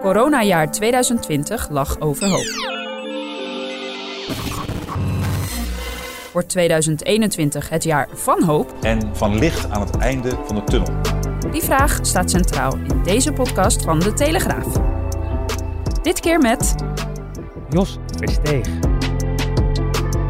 Coronajaar 2020 lag overhoop. Wordt 2021 het jaar van hoop? En van licht aan het einde van de tunnel? Die vraag staat centraal in deze podcast van De Telegraaf. Dit keer met... Jos Versteeg.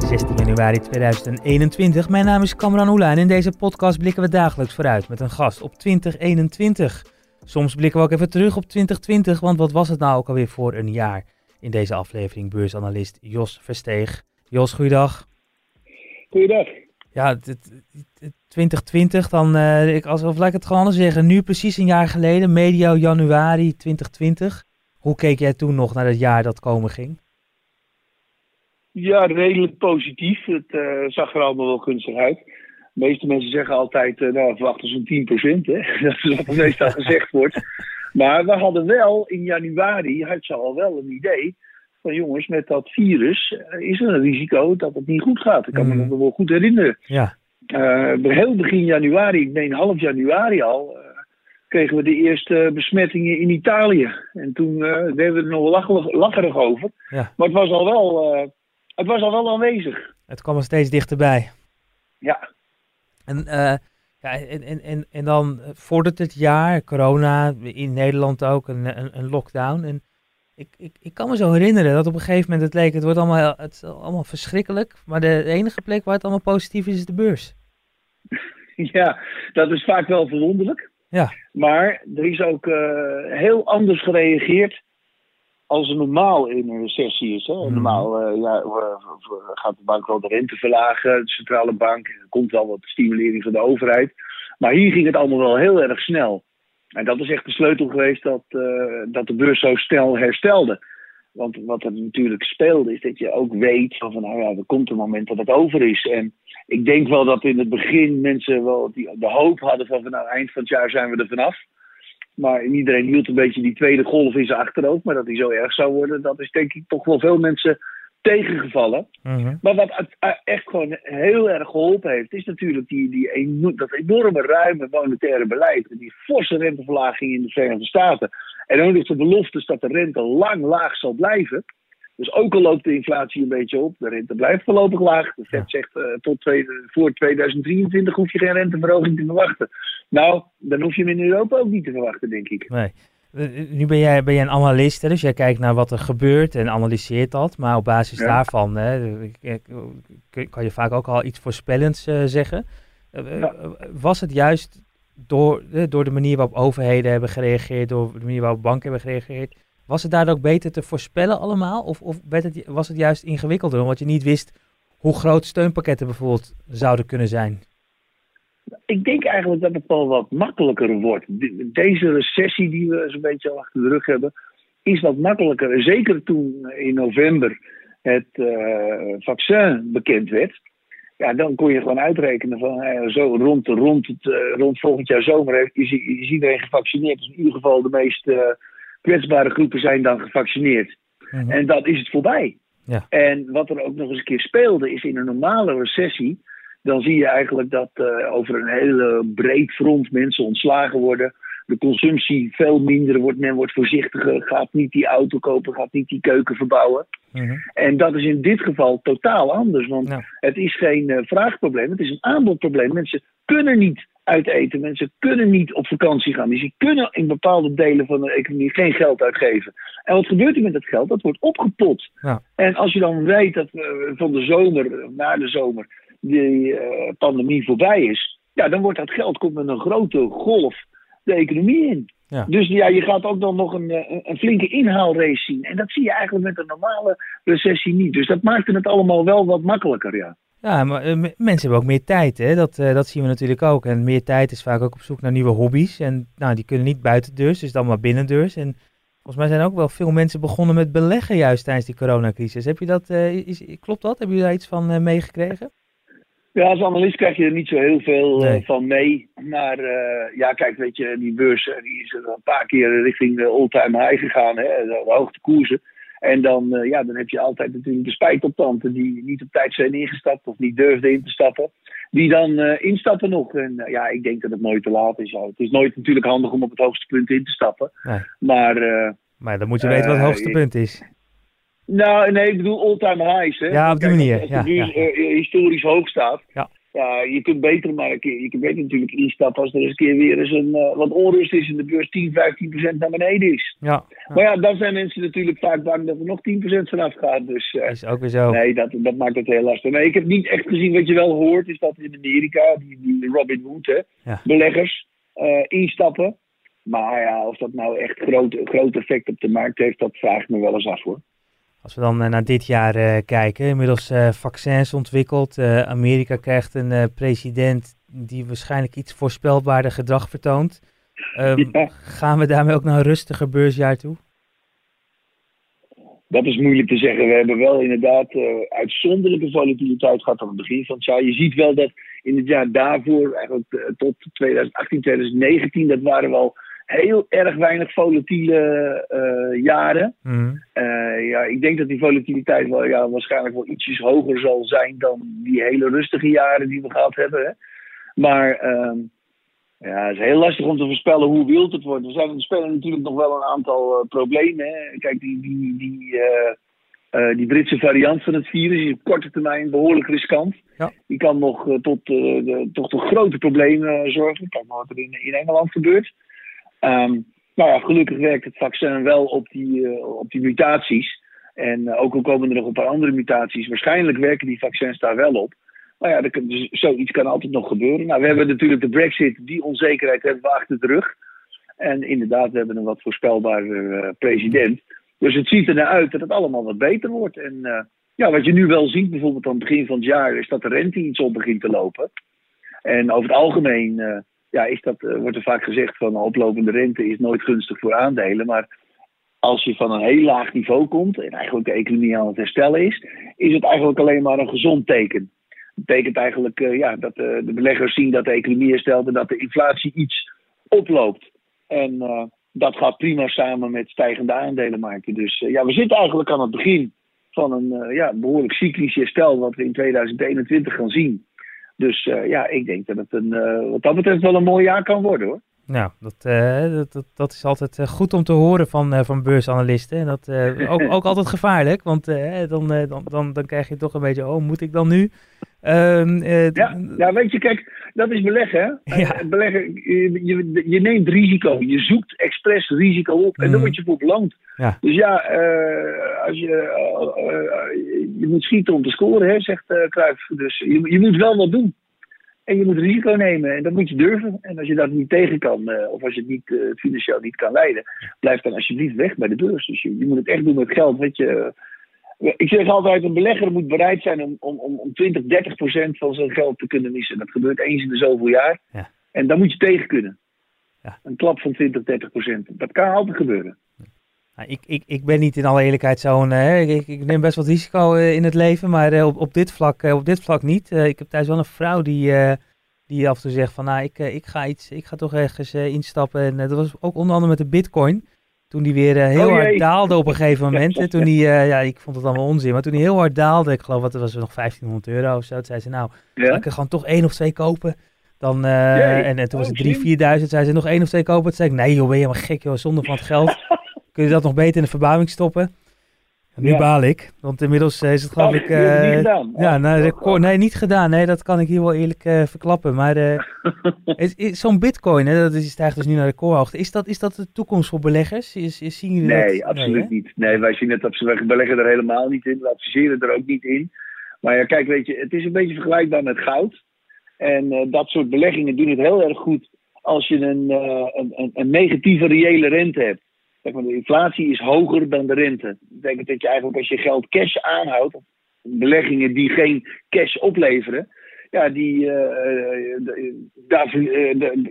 16 januari 2021. Mijn naam is Kamran Oela en in deze podcast blikken we dagelijks vooruit met een gast op 2021. Soms blikken we ook even terug op 2020, want wat was het nou ook alweer voor een jaar? In deze aflevering beursanalist Jos Versteeg. Jos, goeiedag. Goeiedag. Ja, 2020, dan, uh, ik, als, of laat ik het gewoon anders zeggen, nu precies een jaar geleden, medio januari 2020. Hoe keek jij toen nog naar het jaar dat komen ging? Ja, redelijk positief. Het uh, zag er allemaal wel gunstig uit. De meeste mensen zeggen altijd, uh, nou, verwachten zo'n 10 procent. Dat is wat er meestal gezegd wordt. Maar we hadden wel, in januari had je al wel een idee van jongens, met dat virus is er een risico dat het niet goed gaat. Ik kan me Mm. nog wel goed herinneren. Ja, Uh, heel begin januari, ik meen half januari al, uh, kregen we de eerste besmettingen in Italië. En toen uh, werden we er nog lacherig, lacherig over. Ja. Maar het was al wel, het was al wel aanwezig. het kwam er steeds dichterbij. Ja, En, eh, ja, en, en, en, en dan eh, voordat het jaar, corona, in Nederland ook, een, een, een lockdown. En ik, ik, ik kan me zo herinneren dat op een gegeven moment het leek, het wordt allemaal, het is allemaal verschrikkelijk. Maar de enige plek waar het allemaal positief is, is de beurs. ja, dat is vaak wel verwonderlijk. Ja. Maar er is ook uh, heel anders gereageerd als er normaal in een recessie is. Hè. Mhm. Normaal uh, ja, gaat de bank wel de rente verlagen, de centrale bank. Er komt wel wat stimulering van de overheid. Maar hier ging het allemaal wel heel erg snel. En dat is echt de sleutel geweest dat, uh, dat de beurs zo snel herstelde. Want wat er natuurlijk speelde is dat je ook weet van, van nou ja, er komt een moment dat het over is. En ik denk wel dat in het begin mensen wel die, de hoop hadden van, van nou eind van het jaar zijn we er vanaf. Maar iedereen hield een beetje die tweede golf in zijn achterhoofd. Maar dat die zo erg zou worden, dat is denk ik toch wel veel mensen tegengevallen. Mm-hmm. Maar wat echt gewoon heel erg geholpen heeft, is natuurlijk die, die dat enorme ruime monetaire beleid. Die forse renteverlaging in de Verenigde Staten. En ook nog de beloftes dat de rente lang laag zal blijven. Dus ook al loopt de inflatie een beetje op, de rente blijft voorlopig laag. De Fed zegt uh, tot twee, voor 2023 hoef je geen renteverhoging te verwachten. Nou, dan hoef je hem in Europa ook niet te verwachten, denk ik. Nee. Nu ben jij, ben jij een analist, hè? dus jij kijkt naar wat er gebeurt en analyseert dat. Maar op basis ja. daarvan hè, kan je vaak ook al iets voorspellends uh, zeggen. Uh, ja. Was het juist door, door de manier waarop overheden hebben gereageerd, door de manier waarop banken hebben gereageerd, was het daardoor ook beter te voorspellen allemaal? Of, of het, was het juist ingewikkelder, omdat je niet wist hoe groot steunpakketten bijvoorbeeld zouden kunnen zijn? Ik denk eigenlijk dat het wel wat makkelijker wordt. Deze recessie die we zo'n beetje achter de rug hebben, is wat makkelijker. Zeker toen in november het uh, vaccin bekend werd. Ja, dan kon je gewoon uitrekenen van uh, zo rond, rond, het, uh, rond volgend jaar zomer is, iedereen gevaccineerd. Dus in ieder geval de meest kwetsbare groepen zijn dan gevaccineerd. Mm-hmm. En dan is het voorbij. Ja. En wat er ook nog eens een keer speelde, is in een normale recessie dan zie je eigenlijk dat uh, over een hele breed front mensen ontslagen worden. De consumptie veel minder wordt, men wordt voorzichtiger, gaat niet die auto kopen, gaat niet die keuken verbouwen. Mm-hmm. En dat is in dit geval totaal anders, want ja. het is geen uh, vraagprobleem, het is een aanbodprobleem. Mensen kunnen niet uit eten, mensen kunnen niet op vakantie gaan. Dus die kunnen in bepaalde delen van de economie geen geld uitgeven. En wat gebeurt er met dat geld? Dat wordt opgepot. Ja. En als je dan weet dat uh, van de zomer, na de zomer, die uh, pandemie voorbij is, ja, dan wordt dat geld komt met een grote golf de economie in. Ja. Dus ja, je gaat ook dan nog een, een, een, flinke inhaalrace zien. En dat zie je eigenlijk met een normale recessie niet. Dus dat maakte het allemaal wel wat makkelijker, ja. Ja, maar eh, mensen hebben ook meer tijd, hè? Dat, eh, dat zien we natuurlijk ook. En meer tijd is vaak ook op zoek naar nieuwe hobby's. En nou, die kunnen niet buitendeurs, dus dan maar binnendeurs. En volgens mij zijn ook wel veel mensen begonnen met beleggen juist tijdens die coronacrisis. Heb je dat, eh, is, klopt dat? Hebben jullie daar iets van meegekregen? Ja, als analist krijg je er niet zo heel veel Nee. van mee. Maar ja, kijk, weet je, die beurs die is er een paar keer richting de all-time high gegaan, hè, de, de hoogte koersen. En dan, eh, ja, dan heb je altijd natuurlijk de spijtoptanten die niet op tijd zijn ingestapt of niet durfden in te stappen. Die dan eh, instappen nog. En eh, ja, ik denk dat het nooit te laat is. Ja. Het is nooit natuurlijk handig om op het hoogste punt in te stappen. Nee. Maar, Maar dan moet je weten wat het hoogste punt is. nou, nee, ik bedoel all-time highs. Hè. Ja, op die Kijk, manier, Als ja, eh, historisch hoog staat. Ja. Ja, je kunt beter maar je kunt beter natuurlijk instappen als er eens een keer weer eens een, eh, wat onrust is en de beurs 10, 15 procent naar beneden is. Ja, Maar ja, dan zijn mensen natuurlijk vaak bang dat er nog 10 procent vanaf gaat. Dus eh, is ook weer zo. nee, dat, dat maakt het heel lastig. Nee, ik heb niet echt gezien wat je wel hoort, is dat in Amerika, die, die Robin Hood, hè, Ja. beleggers eh, instappen. Maar ja, of dat nou echt groot, groot effect op de markt heeft, dat vraag ik me wel eens af hoor. Als we dan eh, naar dit jaar eh, kijken, inmiddels eh, vaccins ontwikkeld. Amerika krijgt een president die waarschijnlijk iets voorspelbaarder gedrag vertoont. Ehm, Ja. Gaan we daarmee ook naar een rustiger beursjaar toe? Dat is moeilijk te zeggen. We hebben wel inderdaad uitzonderlijke volatiliteit gehad aan het begin van het jaar. Je ziet wel dat in het jaar daarvoor, eigenlijk tot 2018, 2019, dat waren wel heel erg weinig volatiele eh, jaren. Mhm. Eh, ja, ik denk dat die volatiliteit wel, ja, waarschijnlijk wel ietsjes hoger zal zijn dan die hele rustige jaren die we gehad hebben. Hè. Maar ehm, ja, het is heel lastig om te voorspellen hoe wild het wordt. Er, zijn, er spelen natuurlijk nog wel een aantal eh, problemen. Hè. Kijk, die, die, die, die Britse variant van het virus is op korte termijn behoorlijk riskant. Ja. Die kan nog tot, de, toch tot grote problemen zorgen. Kijk maar wat er in, in Engeland gebeurt. Ehm, nou ja, gelukkig werkt het vaccin wel op die, eh, op die mutaties. En eh, ook al komen er nog een paar andere mutaties, waarschijnlijk werken die vaccins daar wel op. Maar ja, dus zoiets kan altijd nog gebeuren. Nou, we hebben natuurlijk de brexit, die onzekerheid hebben we achter de rug. En inderdaad, we hebben een wat voorspelbaarder eh, president. Dus het ziet er naar uit dat het allemaal wat beter wordt. En ja, wat je nu wel ziet, bijvoorbeeld aan het begin van het jaar, is dat de rente iets op begint te lopen. En over het algemeen ja, is dat, eh, wordt er vaak gezegd van oplopende rente is nooit gunstig voor aandelen. Maar als je van een heel laag niveau komt en eigenlijk de economie aan het herstellen is, is het eigenlijk alleen maar een gezond teken. Dat betekent eigenlijk eh, ja, dat eh, de beleggers zien dat de economie herstelt en dat de inflatie iets oploopt. En dat gaat prima samen met stijgende aandelenmarkten. Dus ja, we zitten eigenlijk aan het begin van een ja, behoorlijk cyclisch herstel wat we in 2021 gaan zien. Dus eh, ja, ik denk dat het een, eh, wat dat betreft wel een mooi jaar kan worden hoor. Nou, dat, eh, dat, dat, dat is altijd eh, goed om te horen van, eh, van beursanalisten. En dat eh, ook, ook altijd gevaarlijk, want dan, dan, dan, dan krijg je toch een beetje, oh, moet ik dan nu? Ehm, eh, Ja, ja, weet je, kijk, dat is beleggen. Hè? Ja. Beleggen je, je, je neemt risico. Je zoekt expres risico op en dan word je voor beloond. Ja. Dus ja, als je, je moet schieten om te scoren, hè, zegt Cruijff. Dus je, je moet wel wat doen. En je moet risico nemen en dat moet je durven. En als je dat niet tegen kan, eh, of als je het niet, eh, financieel niet kan leiden, blijf dan alsjeblieft weg bij de beurs. Dus je, je moet het echt doen met geld. Weet je, ik zeg altijd, een belegger moet bereid zijn om, om, om, om 20, 30 procent van zijn geld te kunnen missen. Dat gebeurt eens in de zoveel jaar. Ja. En dan moet je tegen kunnen. Ja. Een klap van 20, 30 procent. Dat kan altijd gebeuren. Nou, ik, ik, ik ben niet in alle eerlijkheid zo'n. eh, ik, ik neem best wat risico eh, in het leven, maar eh, op, op, dit vlak, op dit vlak niet. Ik heb thuis wel een vrouw die, die af en toe zegt van, nou, ik, ik ga iets, ik ga toch ergens instappen. En dat was ook onder andere met de Bitcoin. Toen die weer heel Oh, hard daalde op een gegeven moment. toen die, ja, ik vond het allemaal onzin, maar toen die heel hard daalde, ik geloof dat het was nog 1500 euro of zo. Toen zei ze, nou, Ja? ik er gewoon toch één of twee kopen? Dan, en, en toen was Oh, het 3.000, slim. 4.000. Zei ze nog één of twee kopen? Toen zei ik, nee joh, ben je helemaal gek joh, zonder van het geld. Kun je dat nog beter in de verbouwing stoppen? En nu Ja. baal ik, want inmiddels eh, is het geloof Oh, ik... niet gedaan? ja, nou, oh, nee, niet gedaan. Nee, dat kan ik hier wel eerlijk eh, verklappen. Maar eh, zo'n bitcoin, hè, dat is, stijgt dus nu naar recordhoogte. Is dat, is dat de toekomst voor beleggers? Is, is, zien jullie dat? Nee, absoluut niet. Nee, wij zien het absoluut. We beleggen er helemaal niet in. We adviseren er ook niet in. Maar ja, kijk, weet je, het is een beetje vergelijkbaar met goud. En dat soort beleggingen doen het heel erg goed als je een, een, een, een negatieve reële rente hebt. De inflatie is hoger dan de rente. Dat betekent dat je eigenlijk als je geld cash aanhoudt, beleggingen die geen cash opleveren, ja, die, eh, daar,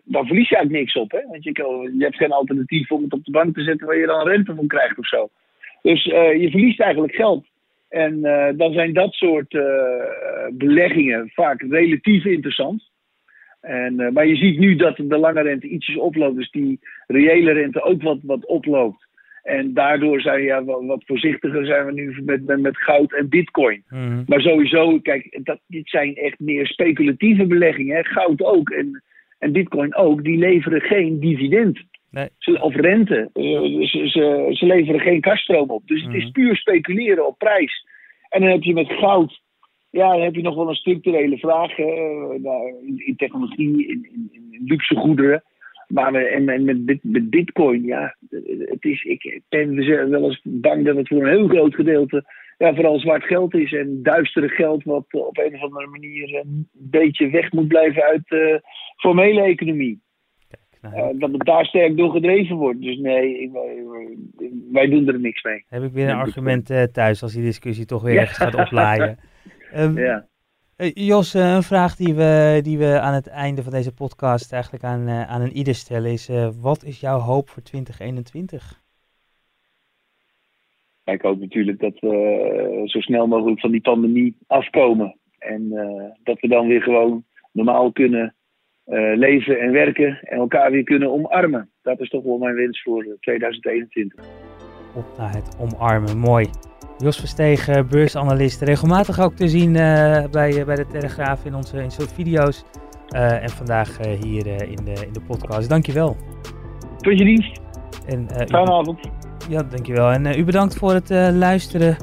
daar verlies je eigenlijk niks op. Hè? Want je, je hebt geen alternatief om het op de bank te zetten waar je dan rente van krijgt of zo. Dus je verliest eigenlijk geld. En dan zijn dat soort beleggingen vaak relatief interessant. En, maar je ziet nu dat de lange rente ietsjes oploopt, dus die reële rente ook wat, wat oploopt. En daardoor zijn we ja, wat voorzichtiger zijn we nu met, met, met goud en bitcoin. Mhm. Maar sowieso, kijk, dat, dit zijn echt meer speculatieve beleggingen. Hè? Goud ook en, en bitcoin ook, die leveren geen dividend. Nee. Of rente. Uh, ze, ze, ze, leveren geen kaststroom op. Dus het is mhm. puur speculeren op prijs. En dan heb je met goud, ja, dan heb je nog wel een structurele vraag uh, in, in, technologie, in, in, in luxe goederen. Maar en, en met, met bitcoin, ja, het is, ik ben wel eens bang dat het voor een heel groot gedeelte ja, vooral zwart geld is en duistere geld wat op een of andere manier een beetje weg moet blijven uit de formele economie. Uh, dat het daar sterk door gedreven wordt. Dus nee, wij, wij doen er niks mee. Heb ik weer een argument uh, thuis als die discussie toch weer ja. gaat oplaaien. um, ja. Uh, Jos, uh, een vraag die we, die we aan het einde van deze podcast eigenlijk aan, uh, aan een ieder stellen is: wat is jouw hoop voor 2021? Ik hoop natuurlijk dat we zo snel mogelijk van die pandemie afkomen. En dat we dan weer gewoon normaal kunnen leven en werken en elkaar weer kunnen omarmen. Dat is toch wel mijn wens voor 2021. Op naar het omarmen, mooi. Jos Verstegen, beursanalist, regelmatig ook te zien uh, bij, uh, bij de Telegraaf in onze in soort video's. Uh, en vandaag hier in, de, in de podcast. Dankjewel. Tot je dienst. En, Fijne avond. Ja, dankjewel. En u bedankt voor het luisteren.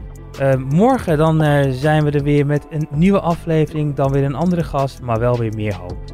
morgen dan zijn we er weer met een nieuwe aflevering. Dan weer een andere gast, maar wel weer meer hoop.